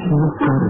ka soo saaro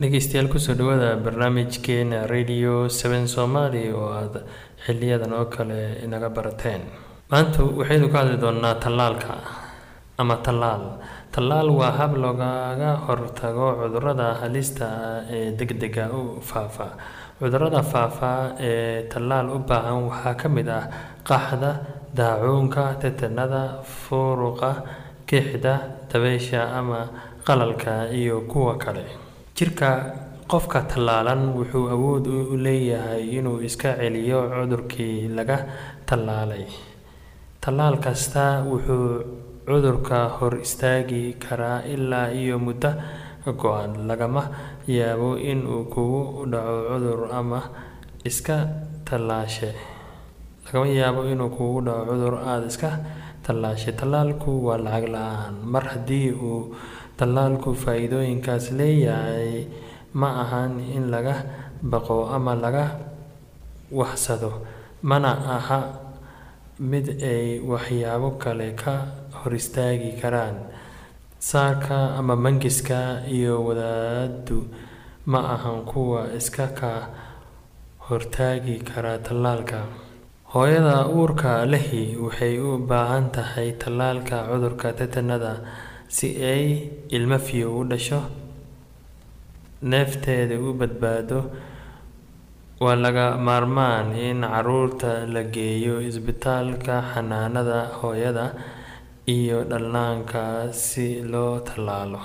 dhegeystayaal ku soo dhawaada barnaamijkeena radio seven somaali oo aada xiliyadan oo kale inaga barateen maanta waxaynu ka hadli doonaa tallaalka ama tallaal. Tallaal waa hab loogaga hortago cudurrada halista ee degdega u faafa. Cudurada faafa ee tallaal u baahan waxaa ka mid ah qaxda daacuunka tetanada furuqa kixda dabeysha ama qalalka iyo kuwa kale. Jirka qofka tallaalan wuxuu awood u leeyahay inuu iska celiyo cudurkii laga tallaalay tallaal kasta wuxuu cudurka hor istaagi karaa ilaa iyo muddo go-an. Lagama yaabo inuu kugu dhaco cudur ama iska tallaashe. Lagama yaabo inuu kugu dhaco cudur aada iska tallaashay tallaalku waa lacag la'aan. Mar haddii uu tallaalku faa-iidooyinkaas leeyahay ma ahan in laga baqo ama laga waxsado. Mana aha mid ay waxyaabo kale ka hor istaagi karaan. Saaka ama mangiska iyo wadaaddu ma ahan kuwa iska ka hortaagi kara tallaalka. Hooyada uurka lehi waxay u baahan tahay tallaalka cudurka tetanada si ay ilmo fiyo u dhasho neefteeda u badbaado waa laga maarmaan in carruurta la geeyo isbitaalka xanaanada hooyada iyo dhallaanka si loo tallaalo.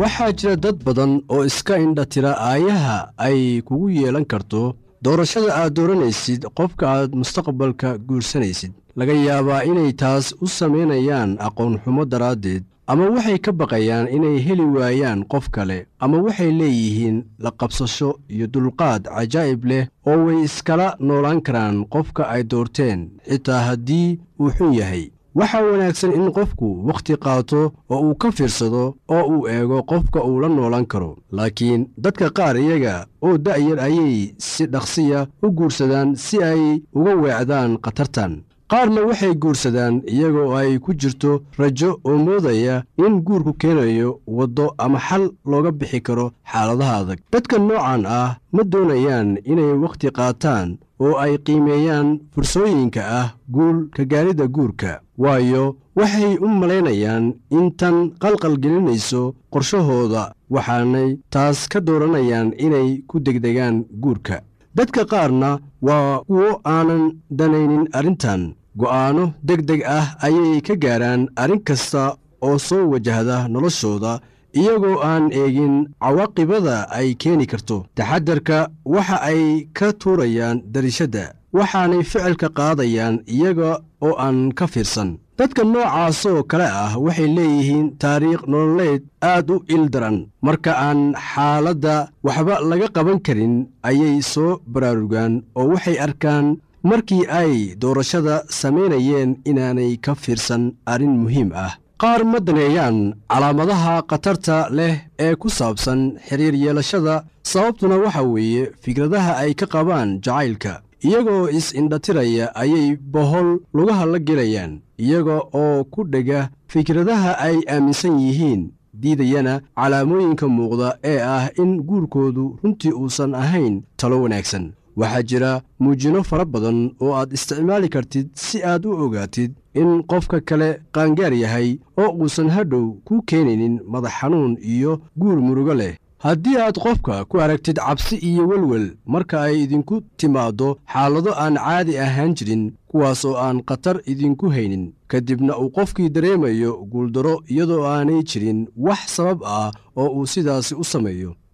Waxaa jira dad badan oo iska indhatira aayaha ay kugu yeelan karto doorashada aad dooranaysid qofka aad mustaqbalka guursanaysid laga yaabaa inay taas u samaynayaan aqoon-xumo daraaddeed ama waxay ka baqayaan inay heli waayaan qof kale ama waxay leeyihiin la qabsasho iyo dulqaad cajaa'ib leh oo way iskala noolaan karaan qofka ay doorteen xitaa haddii uu xun yahay waxaa wanaagsan in qofku wakhti qaato oo uu ka fiirsado oo uu eego qofka uu la noolan karo. Laakiin dadka qaar iyaga oo da'yar ayay si dhaqsiya u guursadaan si ay uga weecdaan khatartan qaarna waxay guursadaan iyagoo ay ku jirto rajo oo moodaya in guurku keenayo waddo ama xal looga bixi karo xaaladaha adag. Dadka noocan ah ma doonayaan inay wakhti qaataan oo ay qiimeeyaan fursooyinka ah guul ka gaaridda guurka waayo waxay u malaynayaan in tan qalqalgelinayso qorshahooda waxaanay taas ka dooranayaan inay ku degdegaan guurka dadka qaarna waa kuwo aanan danaynin arrintan. Go'aanno deg deg ah ayay ka gaaraan arrin kasta oo soo wajahda noloshooda iyagoo aan eegin cawaaqibada ay keeni karto. Taxadarka waxa ay ka tuurayaan darishadda waxaanay ficilka qaadayaan iyaga oo aan ka fiirsan dadka noocaasoo kale ah waxay leeyihiin taariikh nololeed aad u ildaran. Marka aan xaaladda waxba laga qaban karin ayay soo baraarugaan oo waxay arkaan markii ay doorashada samaynayeen inaanay ka fiirsan arrin muhiim ah. Qaar ma daneeyaan calaamadaha khatarta leh ee ku saabsan xiriir yeelashada sababtuna waxa weeye fikradaha ay ka qabaan jacaylka iyagoo is-indhatiraya ayay bohol lugaha la gelayaan iyaga oo ku dhega fikradaha ay aaminsan yihiin diidayana calaamooyinka muuqda ee ah in guurkoodu runtii uusan ahayn talo wanaagsan. Waxaa jira muujino fara badan oo aad isticmaali kartid si aad u ogaatid in qofka kale qaangaar yahay oo uusan hadhow ku keenaynin madax xanuun iyo guur murugo leh haddii aad qofka ku aragtid cabsi iyo welwel marka ay idinku timaaddo xaalado aan caadi ahaan jirin kuwaas oo aan khatar idinku haynin ka dibna uu qofkii dareemayo guuldaro iyadoo aanay jirin wax sabab ah oo uu sidaasi u sameeyo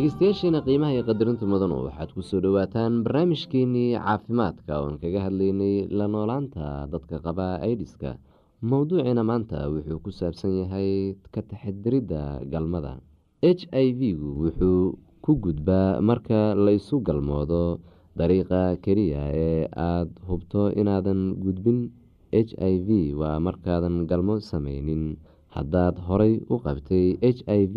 dhegeystayaasheena qiimaha iyo qadarinta mudanu waxaad ku soo dhowaataan barnaamijkeenii caafimaadka oon kaga hadlaynay la noolaanta dadka qaba aidiska mowduuciina maanta wuxuu ku saabsan yahay ka taxadiridda galmada. H i v-gu wuxuu ku gudbaa marka la isu galmoodo dariiqa keliya ee aada hubto inaadan gudbin. H i v waa markaadan galmo sameynin haddaad horay u qabtay h i v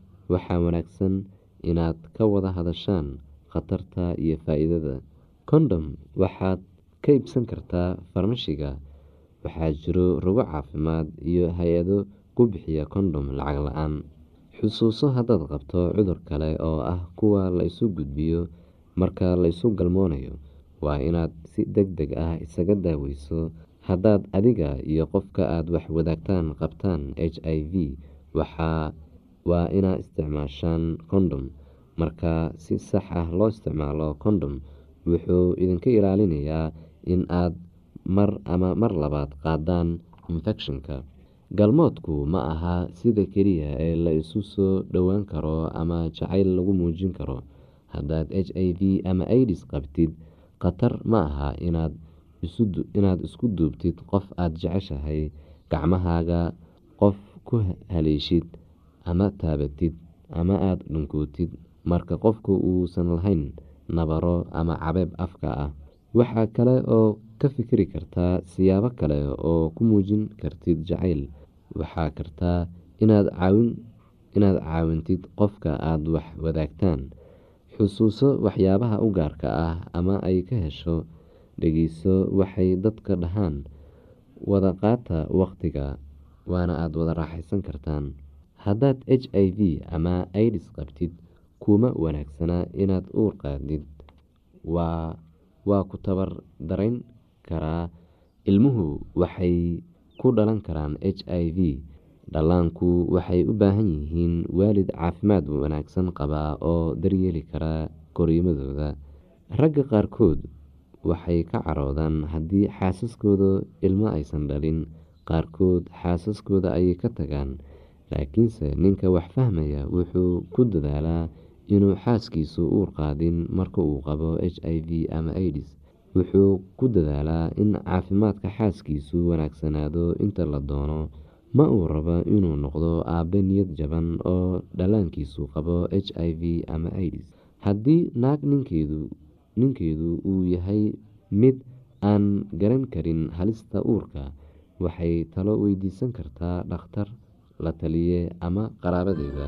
waxaa wanaagsan inaad ka wada hadashaan khatarta iyo faa-iidada. Kondhom waxaad ka iibsan kartaa farmashiga. Waxaa jiro rogo caafimaad iyo hay'ado ku bixiya kondhom lacag la'aan. Xusuuso haddaad qabto cudur kale oo ah kuwa la isu gudbiyo marka la isu galmoonayo waa inaad si deg deg ah isaga daaweyso. Haddaad adiga iyo qofka aad wax wadaagtaan qabtaan h i v waa inaad isticmaashaan condom marka si sax ah loo isticmaalo condom wuxuu idinka ilaalinayaa in aad mar ama mar labaad qaadaan infekshanka galmoodku ma aha sida keliya ee la isu soo dhowaan karo ama jacayl lagu muujin karo. Haddaad h i v ama idis qabtid khatar ma aha inaad isku duubtid qof aada jeceshahay gacmahaaga qof ku haleeshid ama taabatid ama aada dhunkootid. Marka qofku uusan lahayn nabaro ama cabeeb afka ah waxaa kale oo ka fikiri kartaa siyaabo kale oo ku muujin kartid jacayl. Waxaa kartaa inaad caawintid qofka aada wax wadaagtaan. Xusuuso waxyaabaha u gaarka ah ama ay ka hesho dhegeyso waxay dadka dhahaan. Wada qaata waqtiga waana aada wada raaxaysan kartaan haddaad h i v ama idis qabtid kuma wanaagsana inaad uur qaadid. Waa ku tabar darayn karaa. Ilmuhu waxay ku dhalan karaan h i v. Dhallaanku waxay u baahan yihiin waalid caafimaad wanaagsan qaba oo daryeeli kara koriimadooda ragga qaarkood waxay ka caroodaan haddii xaasaskooda ilmo aysan dhalin. Qaarkood xaasaskooda ayay ka tagaan laakiinse ninka wax fahmaya wuxuu ku dadaalaa inuu xaaskiisu uur qaadin marka uu qabo h i v ama idis wuxuu ku dadaalaa in caafimaadka xaaskiisu wanaagsanaado inta la doono ma uu rabo inuu noqdo aabe niyad jaban oo dhallaankiisu qabo h i v ama idis haddii naag ninkeedu uu yahay mid aan garan karin halista uurka waxay talo weydiisan kartaa dhakhtar la taliye ama qaraabadeeda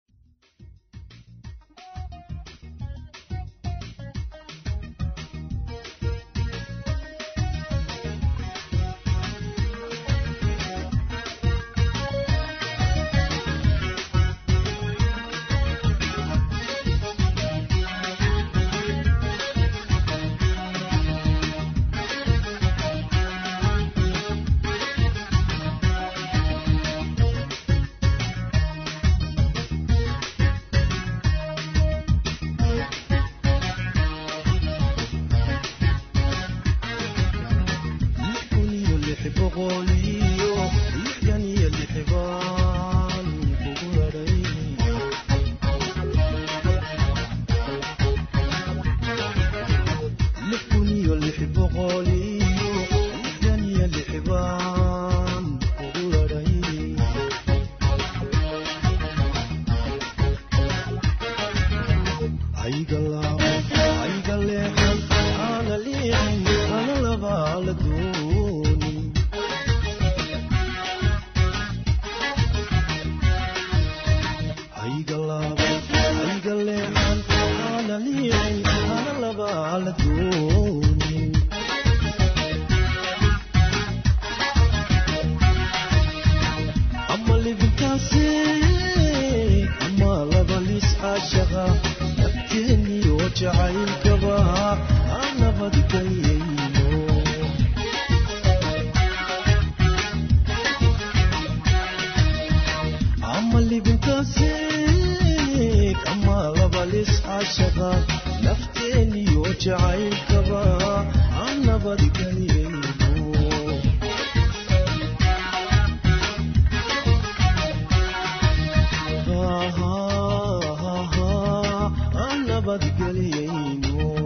nabadgelyaynu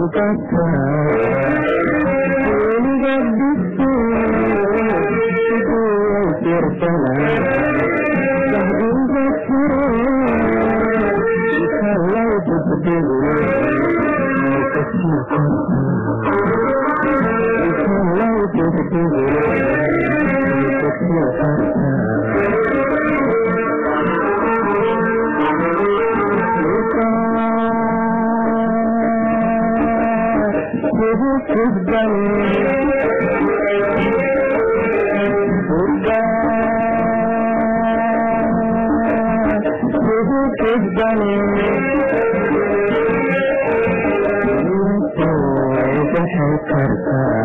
सुख kugu xusban kugu xusban waxay kartaa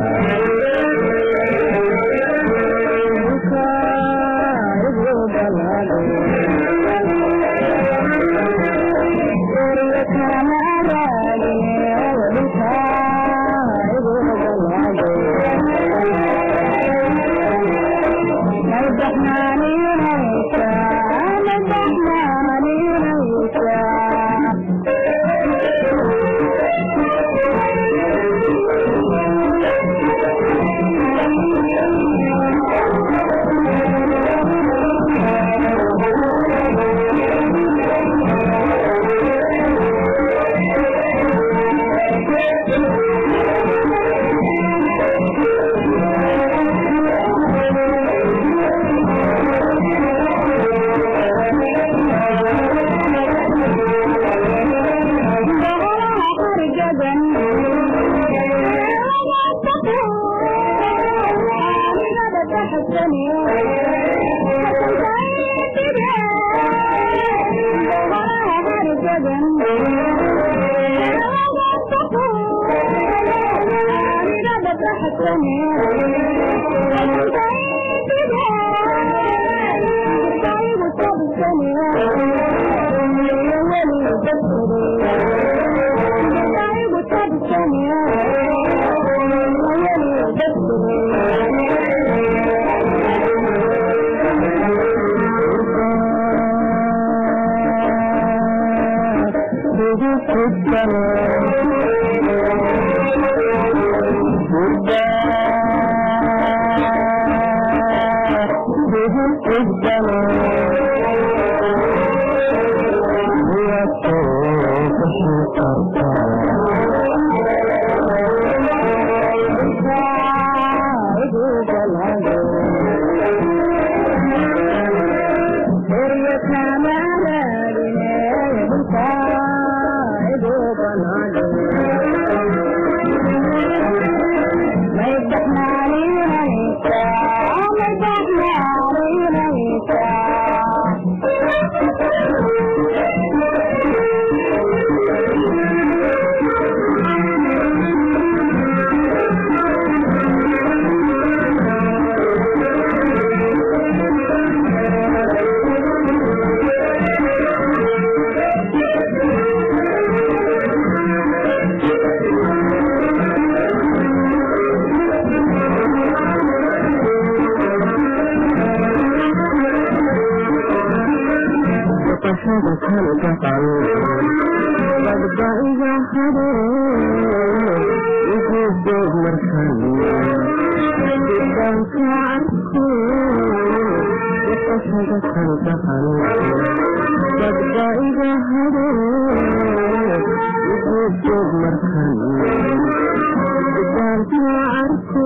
करता shaqada kalka qabo badba iga hade igu doog markaalia didanka arko shaqada kalka qabo badba iga hade igu doog markaalia didanka arko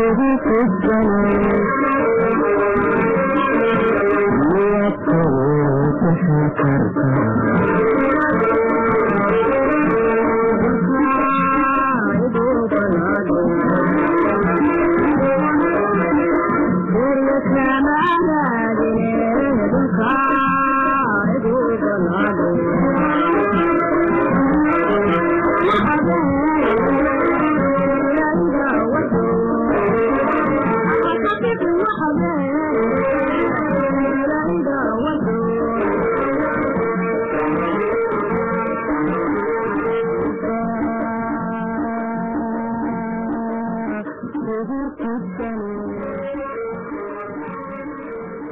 ربه في الجنة ليبتغوا تشكرك